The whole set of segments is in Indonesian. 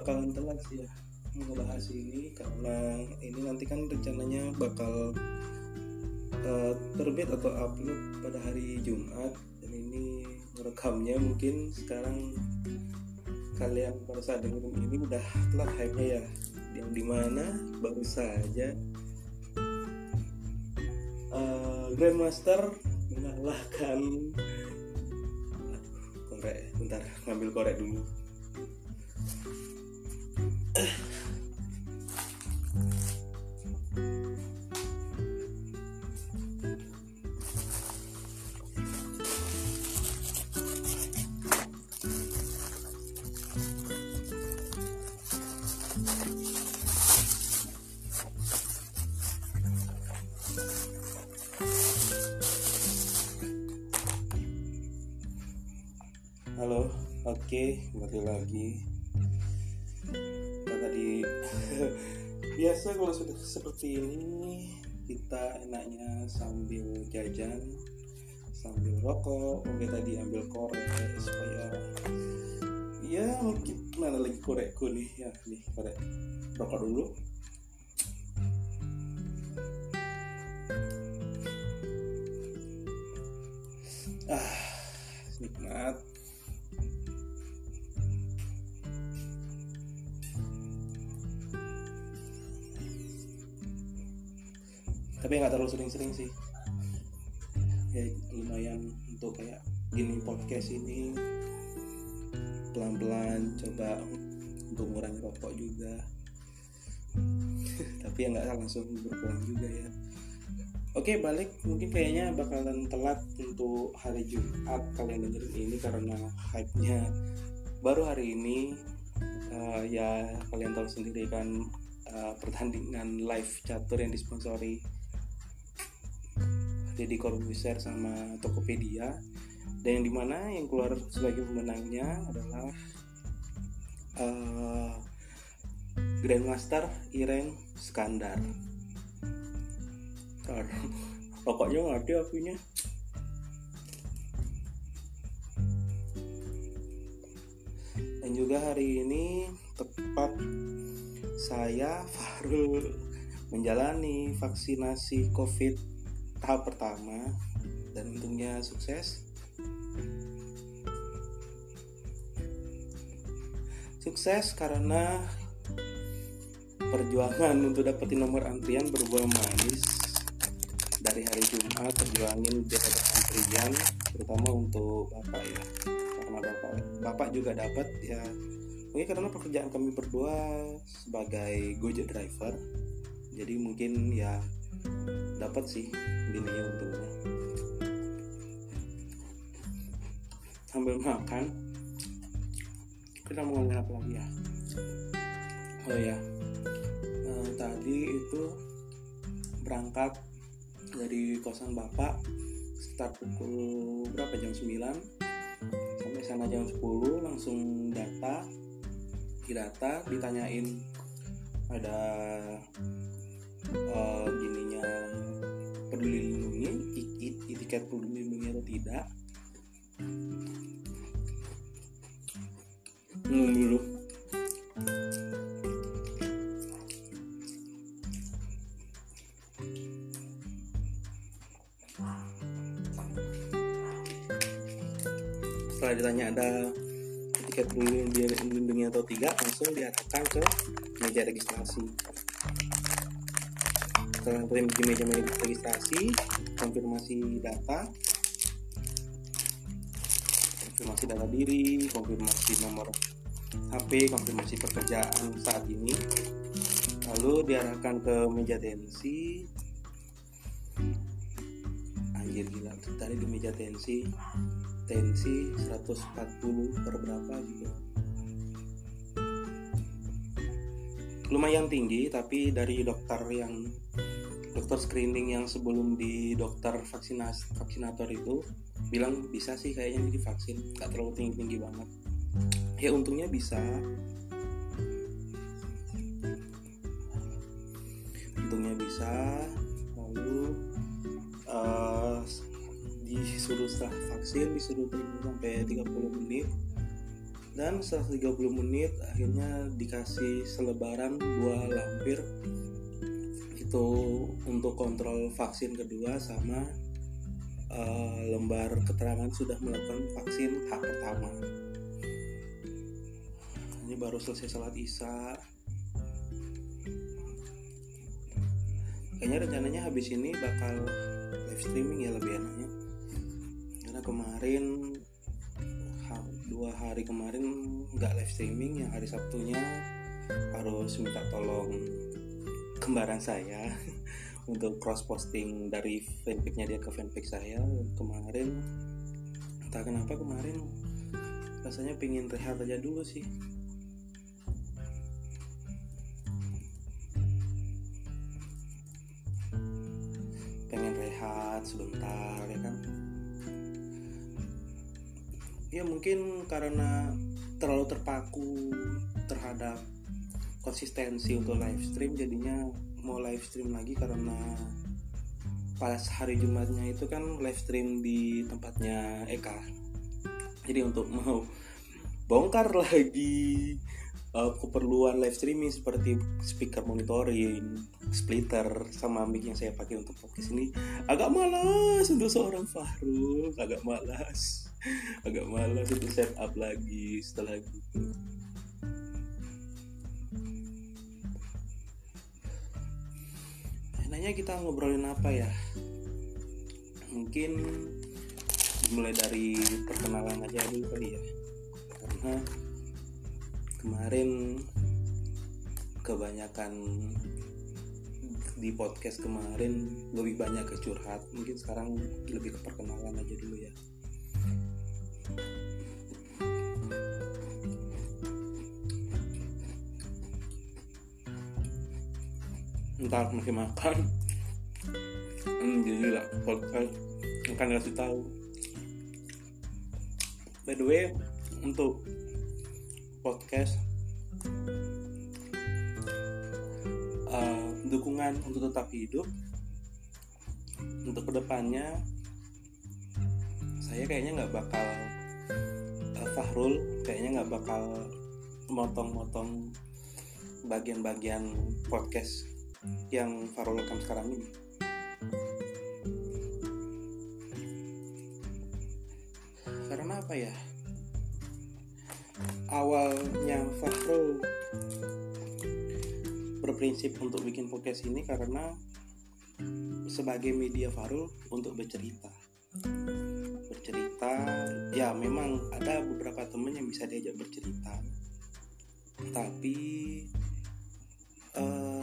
bakalan telat sih ya ngebahas ini karena ini nanti kan rencananya bakal uh, terbit atau upload pada hari Jumat. Dan ini rekamnya mungkin sekarang kalian pada saat dengerin ini udah telat hype ya. Yang di mana baru saja. Uh, Grandmaster mengalahkan korek bentar ngambil korek dulu seperti ini kita enaknya sambil jajan, sambil rokok. Oke tadi ambil korek supaya ya mungkin mana lagi korekku nih ya nih korek rokok dulu. Ah, nikmat. Tapi nggak terlalu sering-sering sih. Ya lumayan untuk kayak gini podcast ini. Pelan-pelan coba untuk mengurangi rokok juga. Tapi ya nggak langsung berkurang juga ya. Oke balik. Mungkin kayaknya bakalan telat untuk hari Jumat kalian dengerin ini karena hype-nya. Baru hari ini uh, ya kalian tahu sendiri kan uh, pertandingan live catur yang disponsori Deddy Corbuzier sama Tokopedia. Dan yang di mana yang keluar sebagai pemenangnya adalah uh, Grandmaster Ireng Skandar. Pokoknya nggak ada akunya dan juga hari ini tepat saya Farul menjalani vaksinasi COVID tahap pertama dan untungnya sukses. Sukses karena perjuangan untuk dapetin nomor antrian berbuah manis. Dari hari Jumat perjuangin biar dapat antrian terutama untuk bapak ya. Karena bapak bapak juga dapat ya. Mungkin karena pekerjaan kami berdua sebagai gojek driver. Jadi mungkin ya dapat sih bininya untungnya. Sambil makan kita mau ngomongin lagi ya? Oh ya nah, tadi itu berangkat dari kosan bapak sekitar pukul berapa? Jam 9 sampai sana jam 10 langsung data di data ditanyain ada tidak. Minum dulu. Setelah ditanya ada tiket lindungi atau tidak langsung diarahkan ke meja registrasi. Setelah di meja registrasi konfirmasi data data diri konfirmasi nomor HP konfirmasi pekerjaan saat ini. Lalu diarahkan ke meja tensi. Anjir gila. Tadi di meja tensi tensi 140 per berapa gitu. Lumayan tinggi tapi dari dokter yang dokter screening yang sebelum di dokter vaksinas vaksinator itu bilang bisa sih kayaknya ini divaksin nggak terlalu tinggi tinggi banget. Ya untungnya bisa. Untungnya bisa. Lalu uh, disuruh setelah vaksin disuruh tunggu sampai 30 menit. Dan setelah 30 menit akhirnya dikasih selebaran dua lampir itu untuk kontrol vaksin kedua sama uh, lembar keterangan sudah melakukan vaksin tahap pertama. Ini baru selesai salat isya. Kayaknya rencananya habis ini bakal live streaming ya lebih enaknya. Karena kemarin dua hari kemarin nggak live streaming yang hari Sabtunya harus minta tolong kembaran saya untuk cross posting dari fanpage-nya dia ke fanpage saya kemarin. Entah kenapa kemarin rasanya pingin rehat aja dulu sih. Pengen rehat sebentar ya kan? Ya mungkin karena terlalu terpaku terhadap konsistensi untuk live stream jadinya mau live stream lagi karena pas hari Jumatnya itu kan live stream di tempatnya Eka. Jadi untuk mau bongkar lagi uh, keperluan live streaming seperti speaker monitoring, splitter sama mic yang saya pakai untuk podcast ini agak malas untuk seorang Fahrul, agak malas agak malas untuk setup lagi setelah gitu enaknya kita ngobrolin apa ya? Mungkin mulai dari perkenalan aja dulu kali ya. Karena kemarin kebanyakan di podcast kemarin lebih banyak ke curhat. Mungkin sekarang lebih ke perkenalan aja dulu ya ntar masih makan. Hmm, jadi lah podcast akan kasih tahu. By the way untuk podcast uh, dukungan untuk tetap hidup untuk ke depannya saya kayaknya nggak bakal uh, Fahrul kayaknya nggak bakal motong-motong bagian-bagian podcast yang Farul rekam sekarang ini. Karena apa ya? Awalnya Fahrul berprinsip untuk bikin podcast ini karena sebagai media Farul untuk bercerita. Bercerita ya memang ada beberapa temen yang bisa diajak bercerita. Tapi uh,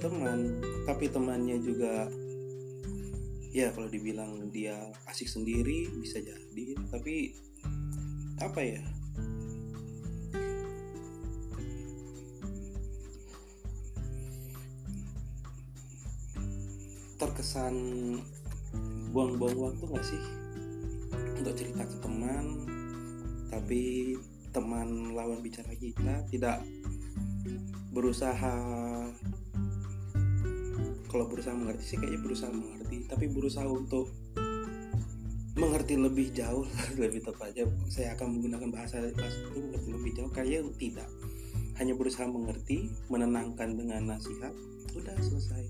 teman tapi temannya juga ya kalau dibilang dia asik sendiri bisa jadi. Tapi apa ya? Terkesan buang-buang waktu gak sih? Untuk cerita ke teman tapi teman lawan bicara kita tidak berusaha kalau berusaha mengerti sih kayaknya berusaha mengerti. Tapi berusaha untuk mengerti lebih jauh lebih tepatnya saya akan menggunakan bahasa bahasa itu mengerti lebih jauh kayaknya tidak. Hanya berusaha mengerti menenangkan dengan nasihat udah selesai.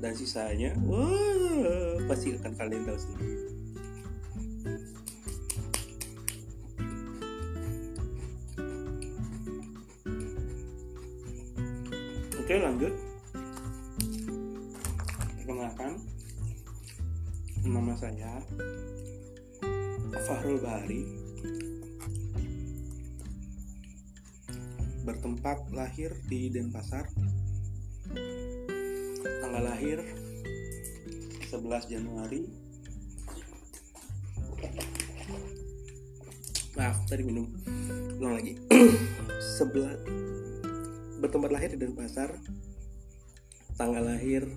Dan sisanya wah pasti akan kalian tahu sendiri. Oke lanjut Nama saya Fahrul Bahari Bertempat lahir di Denpasar. Tanggal lahir 11 Januari. Maaf tadi minum. Ulang lagi. Sebelah bertempat lahir di Denpasar. Tanggal lahir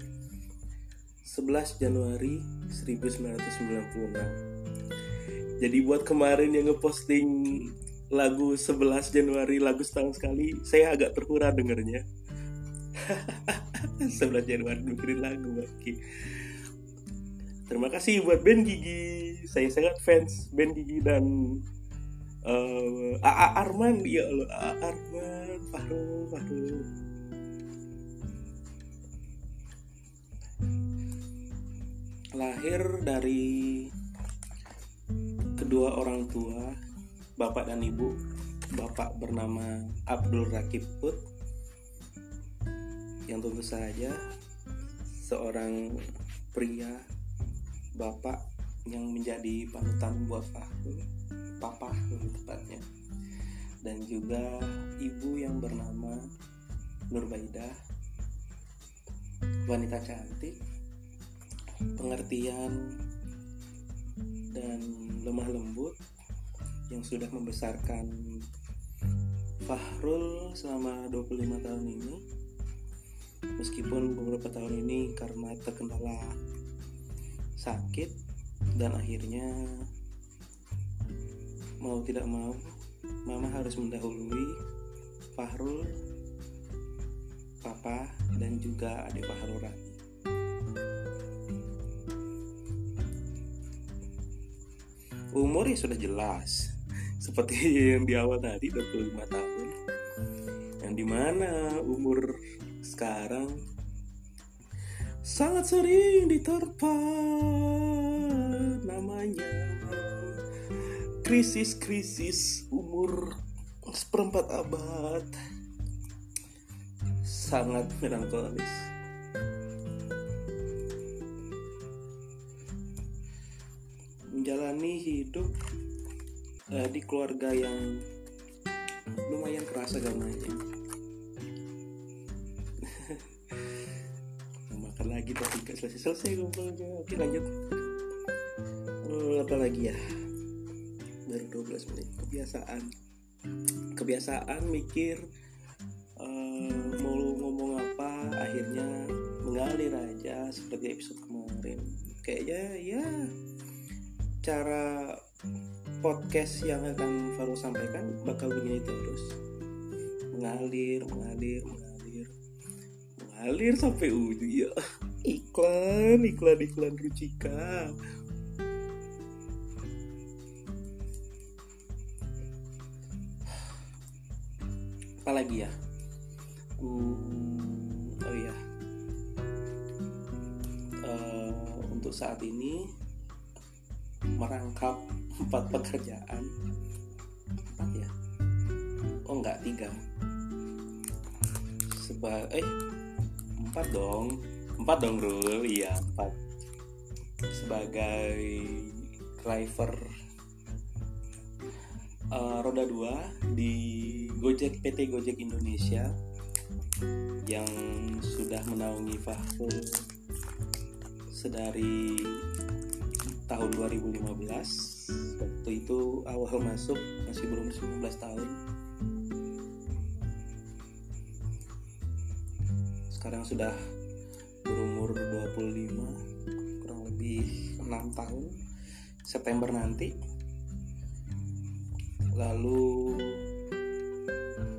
11 Januari 1996 jadi buat kemarin yang ngeposting lagu 11 Januari lagu setahun sekali saya agak terhura dengernya. 11 Januari dengerin lagu lagi terima kasih buat Ben Gigi. Saya sangat fans Ben Gigi dan uh, AA Arman. Ya Allah AA Arman. Fahrul Fahrul lahir dari kedua orang tua bapak dan ibu. Bapak bernama Abdul Rakib Put. Yang tentu saja seorang pria bapak yang menjadi panutan buat Fahrul papa lebih tepatnya. Dan juga ibu yang bernama Nurbaidah wanita cantik pengertian dan lemah lembut yang sudah membesarkan Fahrul selama 25 tahun ini. Meskipun beberapa tahun ini karena terkendala sakit dan akhirnya mau tidak mau mama harus mendahului Fahrul papa dan juga adik Fahrul Umur ya sudah jelas. Seperti yang di awal tadi 25 tahun. Yang di mana umur sekarang sangat sering diterpa namanya krisis-krisis umur seperempat abad. Sangat melankolis. Uh, di keluarga yang lumayan keras agamanya. Makan lagi tapi gak selesai selesai ngobrolnya. Oke lanjut. Uh, apa lagi ya? baru 12 menit kebiasaan kebiasaan mikir uh, mau ngomong apa akhirnya mengalir aja seperti episode kemarin kayaknya ya cara podcast yang akan Faru sampaikan bakal begini terus. Mengalir mengalir mengalir. Mengalir sampai ujung ya iklan iklan iklan rucika apa lagi ya pekerjaan. Empat ya. Oh enggak tiga. Seba eh empat dong. Empat dong Rul. Iya empat. Sebagai driver. Uh, roda dua di Gojek PT Gojek Indonesia yang sudah menaungi Fahrul sedari tahun 2015 waktu itu awal masuk masih belum 19 tahun. Sekarang sudah berumur 25 kurang lebih 6 tahun September nanti. Lalu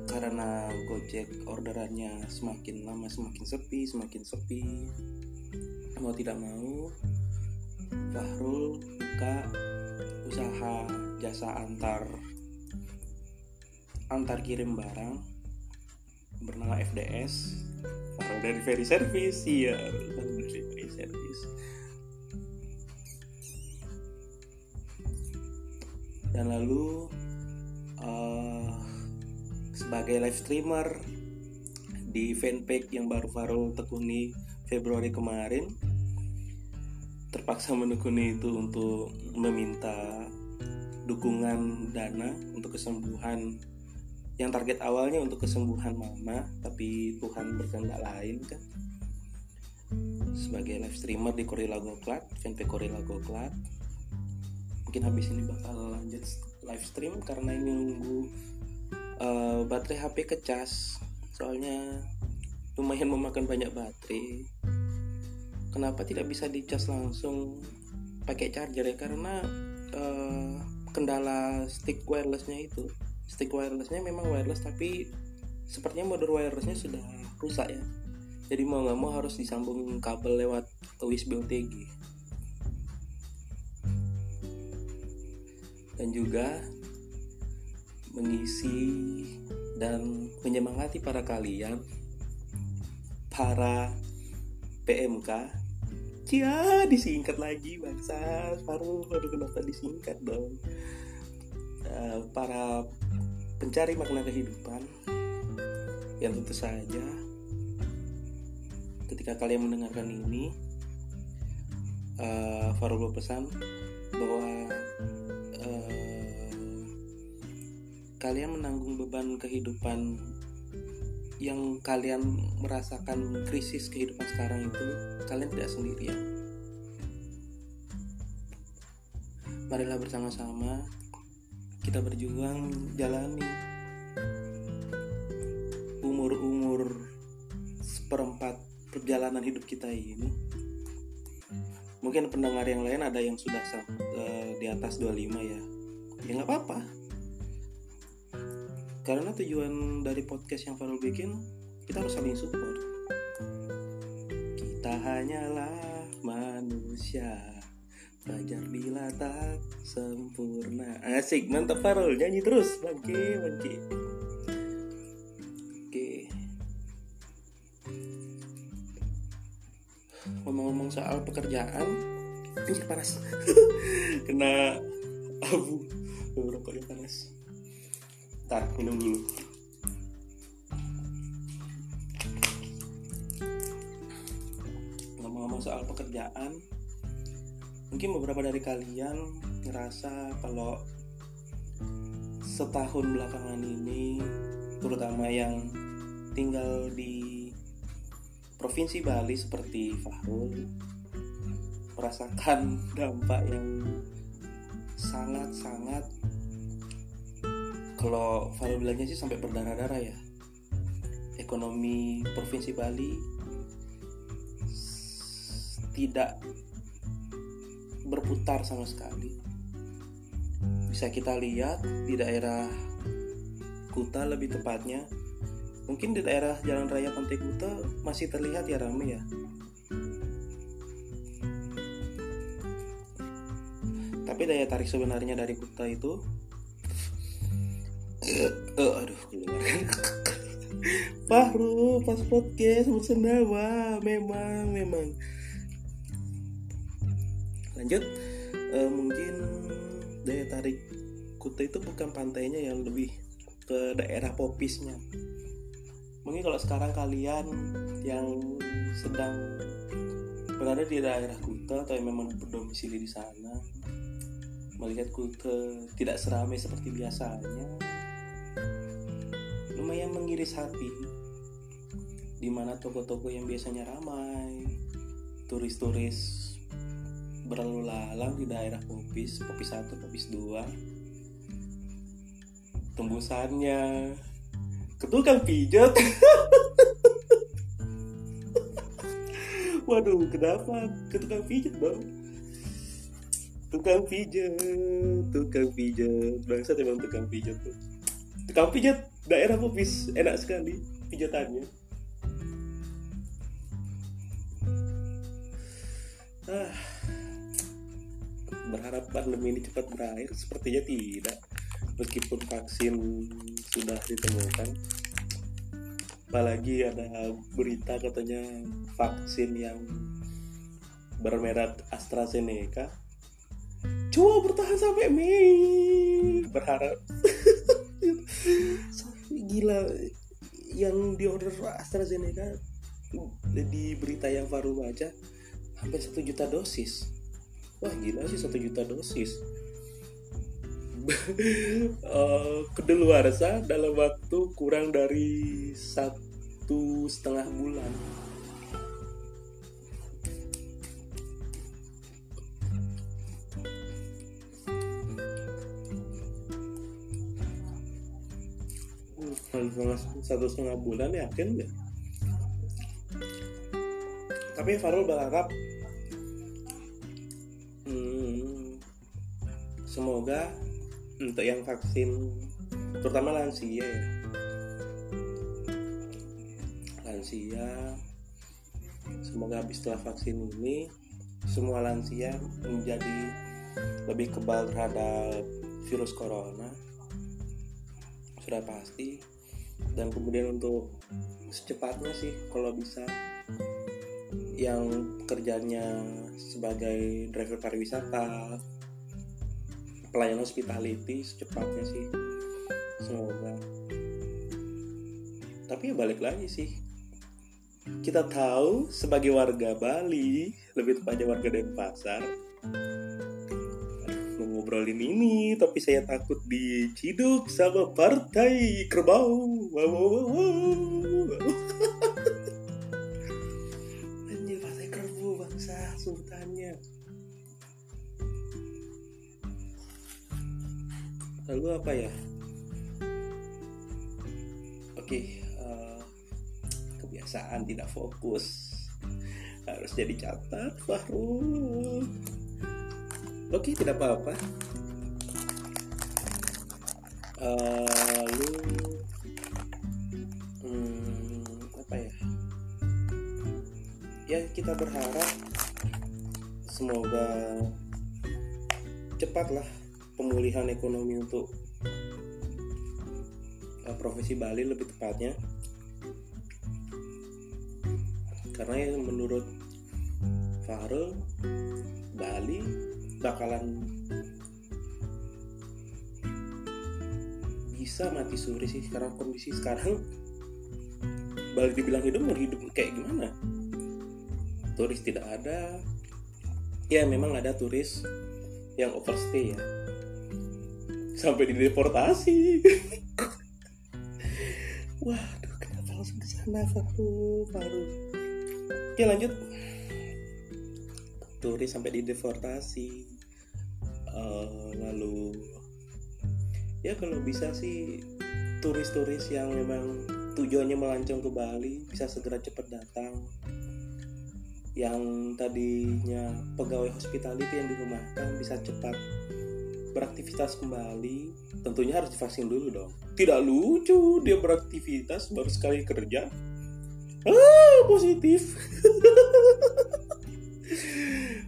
karena Gojek orderannya semakin lama semakin sepi semakin sepi mau tidak mau Fahrul buka usaha jasa antar antar kirim barang bernama FDS Fahrul Delivery Service iya Delivery Service. Dan lalu uh, sebagai live streamer di fanpage yang baru Farul tekuni Februari kemarin terpaksa menekuni itu untuk meminta dukungan dana untuk kesembuhan. Yang target awalnya untuk kesembuhan mama tapi Tuhan berkehendak lain kan. Sebagai live streamer di Korila Goklat fanpage Korila Goklat mungkin habis ini bakal lanjut live stream karena ini nunggu uh, baterai HP kecas. Soalnya lumayan memakan banyak baterai kenapa tidak bisa dicas langsung pakai charger ya? Karena uh, kendala stick wirelessnya itu stick wirelessnya memang wireless tapi sepertinya model wirelessnya sudah rusak ya. Jadi mau nggak mau harus disambung kabel lewat USB OTG dan juga mengisi dan menyemangati para kalian para PMK Cia disingkat lagi bangsa baru baru kenapa disingkat dong? Uh, para pencari makna kehidupan yang tentu saja ketika kalian mendengarkan ini uh, Farul berpesan bahwa uh, kalian menanggung beban kehidupan yang kalian merasakan krisis kehidupan sekarang itu kalian tidak sendirian. Marilah bersama-sama kita berjuang jalani umur-umur seperempat perjalanan hidup kita ini. Mungkin pendengar yang lain ada yang sudah uh, di atas 25 ya. Ya nggak apa-apa karena tujuan dari podcast yang Farul bikin kita harus saling support. Kita hanyalah manusia. Wajar bila tak sempurna. Asik mantap Farul. Nyanyi terus. Bangke bangke Oke. Ngomong-ngomong soal pekerjaan Ini panas. Kena abu. Rokoknya panas Ntar minum dulu. Ngomong-ngomong soal pekerjaan, mungkin beberapa dari kalian ngerasa kalau setahun belakangan ini, terutama yang tinggal di provinsi Bali seperti Fahrul, merasakan dampak yang sangat-sangat kalau Farul bilangnya sih sampai berdarah-darah ya. Ekonomi provinsi Bali tidak berputar sama sekali. Bisa kita lihat di daerah Kuta lebih tepatnya mungkin di daerah Jalan Raya Pantai Kuta masih terlihat ya rame ya. Tapi daya tarik sebenarnya dari Kuta itu uh, aduh keluar. Fahru pas podcast bersendawa memang memang. Lanjut. Uh, mungkin daya tarik Kuta itu bukan pantainya yang lebih ke daerah popisnya. Mungkin kalau sekarang kalian yang sedang berada di daerah Kuta atau yang memang berdomisili di sana melihat Kuta tidak seramai seperti biasanya lumayan mengiris hati. Di mana toko-toko yang biasanya ramai turis-turis berlalu lalang di daerah Popis, Popis 1, Popis 2 tembusannya ke tukang pijat waduh kenapa? Ke tukang pijat dong tukang pijat tukang pijat bangsa emang tukang pijat tuh. Tukang pijat daerah Popis enak sekali pijatannya. Ah, berharap pandemi ini cepat berakhir. Sepertinya tidak meskipun vaksin sudah ditemukan. Apalagi ada berita katanya vaksin yang bermerek AstraZeneca coba bertahan sampai Mei. Berharap gila yang di order AstraZeneca di berita yang baru baca hampir satu juta dosis. Wah gila sih satu juta dosis. Uh, kedeluarsa dalam waktu kurang dari satu setengah bulan satu setengah bulan yakin nggak? Tapi Farul berharap hmm, semoga untuk yang vaksin terutama lansia ya. Lansia semoga habis setelah vaksin ini semua lansia menjadi lebih kebal terhadap virus corona. Sudah pasti dan kemudian untuk secepatnya sih kalau bisa yang kerjanya sebagai driver pariwisata pelayan hospitality secepatnya sih. Semoga. Tapi ya balik lagi sih. Kita tahu sebagai warga Bali lebih tepatnya warga Denpasar mau ngobrolin ini tapi saya takut diciduk sama partai kerbau wow, wow, wow, wow. anjir partai kerbau bangsa sultannya. Lalu apa ya? Oke uh, kebiasaan tidak fokus. Harus jadi catat Fahrul oke tidak apa-apa. Uh, lalu hmm, apa ya? Ya kita berharap semoga cepatlah pemulihan ekonomi untuk uh, profesi Bali lebih tepatnya. Karena yang menurut Fahrul Bali bakalan bisa mati suri sih karena kondisi sekarang Bali dibilang hidup mau hidup kayak gimana? Turis tidak ada. Ya memang ada turis yang overstay ya. Sampai dideportasi. Waduh kenapa langsung ke sana Faru Faru oke lanjut. Turis sampai dideportasi. Uh, lalu ya kalau bisa sih turis-turis yang memang tujuannya melancong ke Bali bisa segera cepat datang. Yang tadinya pegawai hospitality yang dirumahkan bisa cepat beraktivitas kembali. Tentunya harus divaksin dulu dong. Tidak lucu dia beraktivitas baru sekali kerja. Ah positif.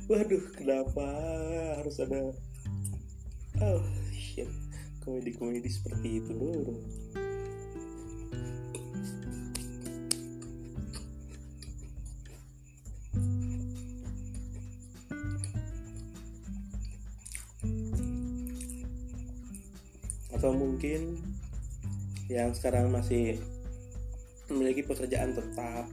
Waduh kenapa harus ada oh shit. Komedi-komedi seperti itu dulu yang sekarang masih memiliki pekerjaan tetap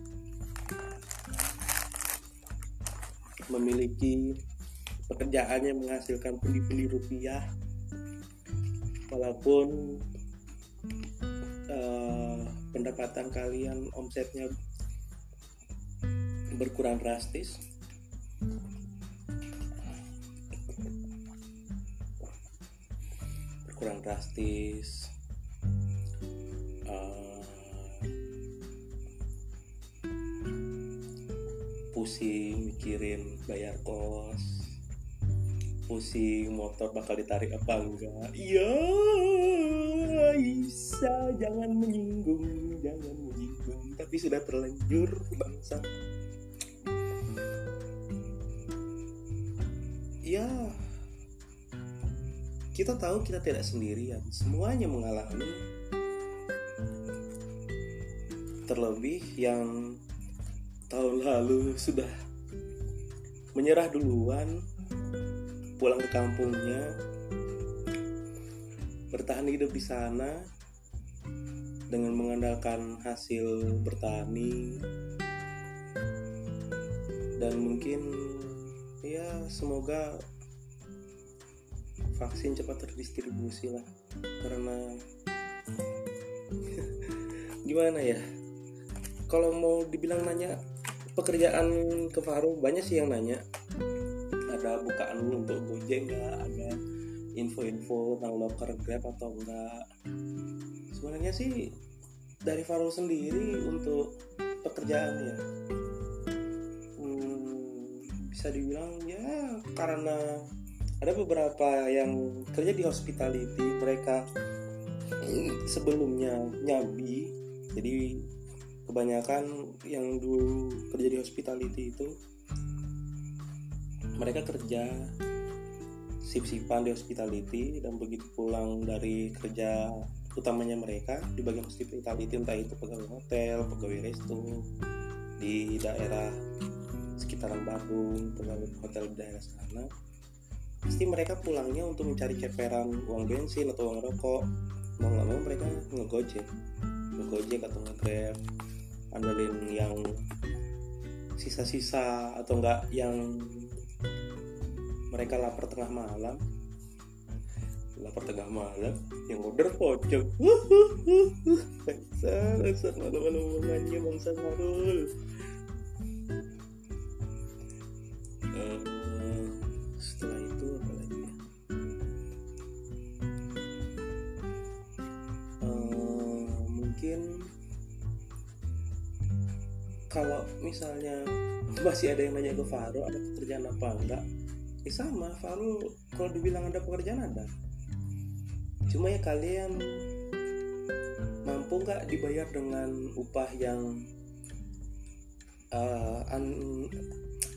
memiliki pekerjaan yang menghasilkan pundi-pundi rupiah walaupun uh, pendapatan kalian omsetnya berkurang drastis. Kurang drastis pusing mikirin bayar kos pusing motor bakal ditarik apa enggak. Iya bisa jangan menyinggung jangan menyinggung. Tapi sudah terlanjur bangsa. Ya kita tahu kita tidak sendirian. Semuanya mengalami terlebih yang tahun lalu sudah menyerah duluan pulang ke kampungnya bertahan hidup di sana dengan mengandalkan hasil bertani dan mungkin ya semoga vaksin cepat terdistribusi lah karena gimana ya kalau mau dibilang nanya pekerjaan ke Faru banyak sih yang nanya. Ada bukaan untuk Gojek nggak? Ada info-info tentang locker Grab atau enggak sebenarnya sih dari Farul sendiri untuk pekerjaannya hmm, bisa dibilang ya karena ada beberapa yang kerja di hospitality mereka sebelumnya nyambi jadi kebanyakan yang dulu kerja di hospitality itu mereka kerja sip-sipan di hospitality dan begitu pulang dari kerja utamanya mereka di bagian hospitality entah itu pegawai hotel, pegawai resto di daerah sekitaran Bandung, pegawai hotel di daerah sana pasti mereka pulangnya untuk mencari ceperan uang bensin atau uang rokok. Mau nggak mau mereka ngegojek ngegojek atau ngegrab andelin yang sisa-sisa atau enggak yang mereka lapar tengah malam. Lapar tengah malam yang order pojok. Bangsa bangsa bangsa marul misalnya masih ada yang nanya ke Faro ada pekerjaan apa enggak? Eh sama Faro kalau dibilang ada pekerjaan ada. Cuma ya kalian mampu nggak dibayar dengan upah yang uh, un,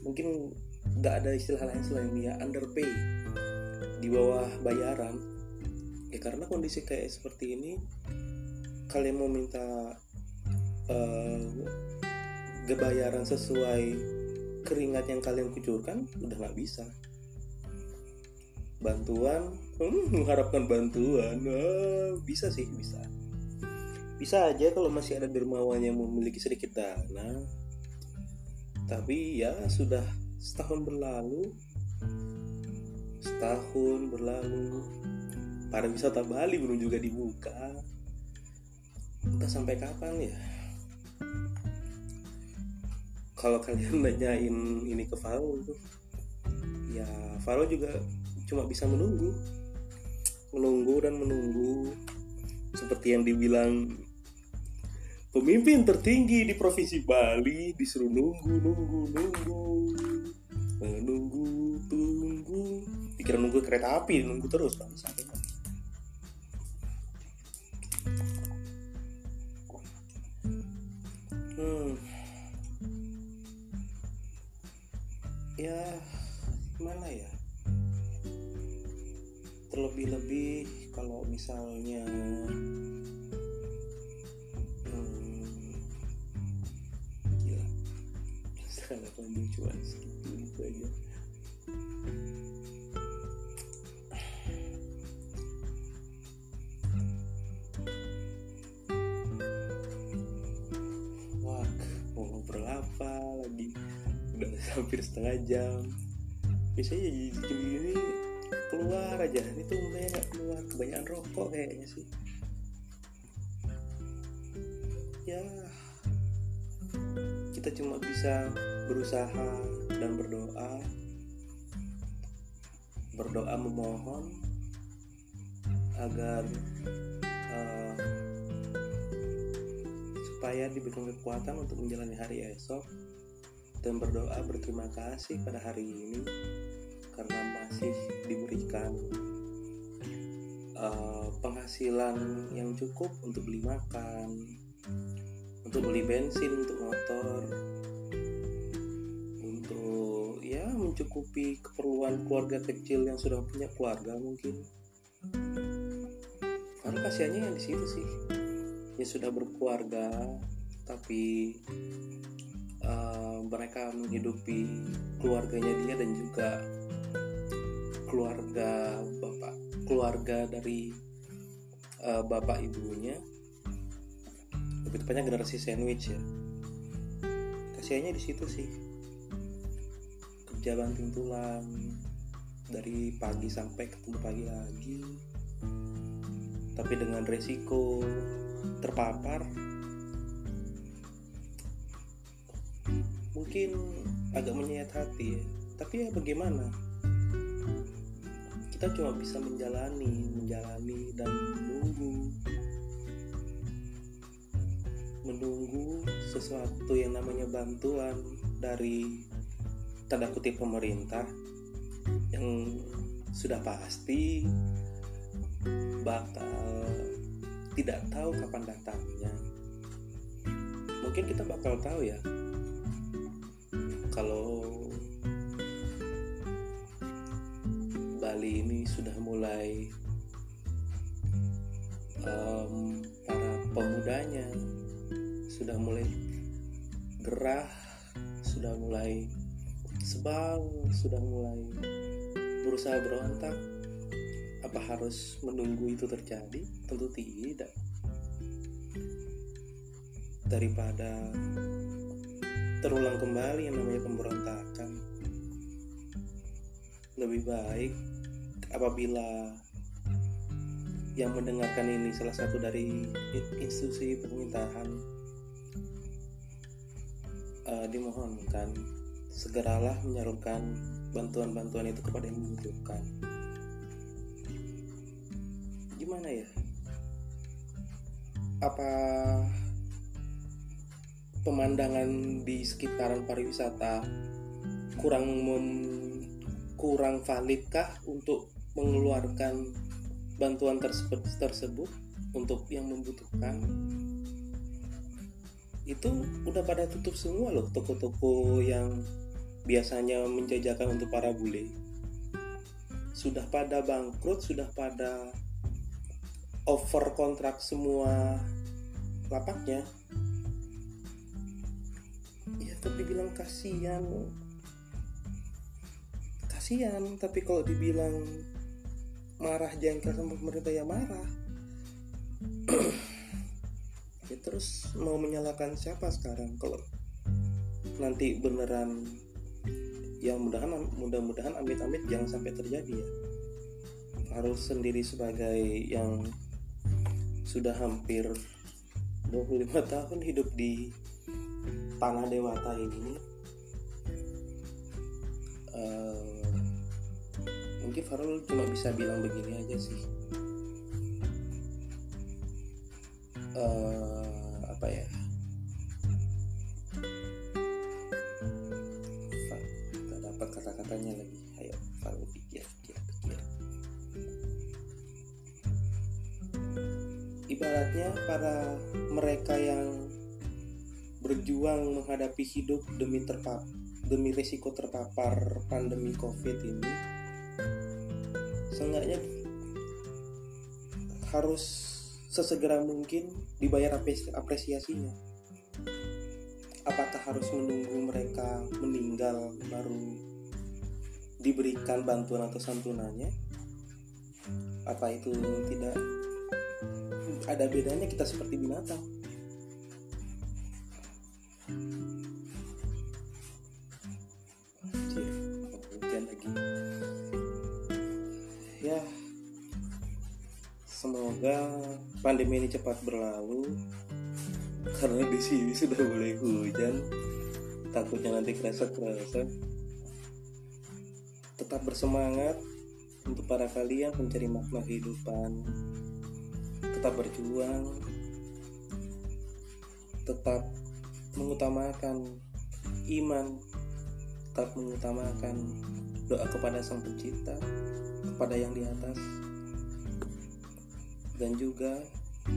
mungkin nggak ada istilah lain selain ya underpay di bawah bayaran. Ya karena kondisi kayak seperti ini kalian mau minta uh, kebayaran sesuai keringat yang kalian kucurkan udah nggak bisa. Bantuan? Hmm, mengharapkan bantuan. Ah, bisa sih bisa. Bisa aja kalau masih ada dermawan yang memiliki sedikit dana. Tapi ya sudah setahun berlalu. Setahun berlalu. Pariwisata Bali belum juga dibuka. Entah sampai kapan ya kalau kalian nanyain ini ke Faro ya Faro juga cuma bisa menunggu. Menunggu dan menunggu. Seperti yang dibilang pemimpin tertinggi di provinsi Bali disuruh nunggu nunggu nunggu. Menunggu tunggu. Dikira nunggu kereta api nunggu terus bang hmm. Ya gimana ya? Terlebih-lebih kalau misalnya hmm, gila sangat lucuan segitu itu aja hampir setengah jam. Biasanya jadi gini keluar aja. Itu umumnya nggak keluar. Kebanyakan rokok kayaknya sih. Ya kita cuma bisa berusaha dan berdoa. Berdoa memohon agar uh, supaya diberikan kekuatan untuk menjalani hari esok dan berdoa berterima kasih pada hari ini karena masih diberikan uh, penghasilan yang cukup untuk beli makan, untuk beli bensin untuk motor, untuk ya mencukupi keperluan keluarga kecil yang sudah punya keluarga mungkin. Karena kasihannya yang di situ sih, ya sudah berkeluarga tapi mereka menghidupi keluarganya dia dan juga keluarga bapak keluarga dari uh, bapak ibunya. Lebih tepatnya generasi sandwich ya. Kasihannya di situ sih. Kerja banting tulang dari pagi sampai ketemu pagi lagi. Tapi dengan resiko terpapar mungkin agak menyayat hati ya. Tapi ya bagaimana? Kita cuma bisa menjalani menjalani dan menunggu. Sesuatu yang namanya bantuan dari tanda kutip pemerintah yang sudah pasti bakal tidak tahu kapan datangnya. Mungkin kita bakal tahu ya kalau Bali ini sudah mulai um, para pemudanya sudah mulai gerah sudah mulai sebal sudah mulai berusaha berontak. Apa harus menunggu itu terjadi? Tentu tidak. Daripada terulang kembali yang namanya pemberontakan. Lebih baik apabila yang mendengarkan ini salah satu dari institusi pemerintahan uh, dimohonkan segeralah menyalurkan bantuan-bantuan itu kepada yang membutuhkan. Gimana ya? Apa pemandangan di sekitaran pariwisata kurang mem, kurang validkah untuk mengeluarkan bantuan tersebut tersebut untuk yang membutuhkan? Itu udah pada tutup semua loh toko-toko yang biasanya menjajakan untuk para bule. Sudah pada bangkrut sudah pada over kontrak semua lapaknya ya tapi bilang kasihan. Kasihan tapi kalau dibilang marah jengkel sama pemerintah ya marah. Ya terus mau menyalahkan siapa sekarang? Kalau nanti beneran yang mudahan mudah-mudahan amit-amit jangan sampai terjadi ya. Harus sendiri sebagai yang sudah hampir 25 tahun hidup di tanah dewata ini uh, mungkin Farul cuma bisa bilang begini aja sih. Uh, apa ya? Kata-katanya lagi. Ayo Farul pikir pikir pikir. Ibaratnya para mereka yang berjuang menghadapi hidup demi terpap demi risiko terpapar pandemi covid ini seenggaknya harus sesegera mungkin dibayar apresiasinya. Apakah harus menunggu mereka meninggal baru diberikan bantuan atau santunannya? Apa itu tidak? Ada bedanya kita seperti binatang cepat berlalu. Karena di sini sudah mulai hujan. Takutnya nanti kerasa kerasa tetap bersemangat untuk para kalian mencari makna kehidupan. Tetap berjuang. Tetap mengutamakan iman. Tetap mengutamakan doa kepada sang pencipta kepada yang di atas. Dan juga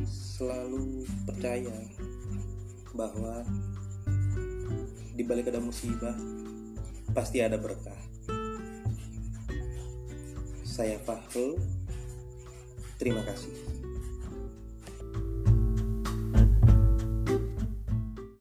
selalu percaya bahwa di balik ada musibah pasti ada berkah saya Fahrul. Terima kasih.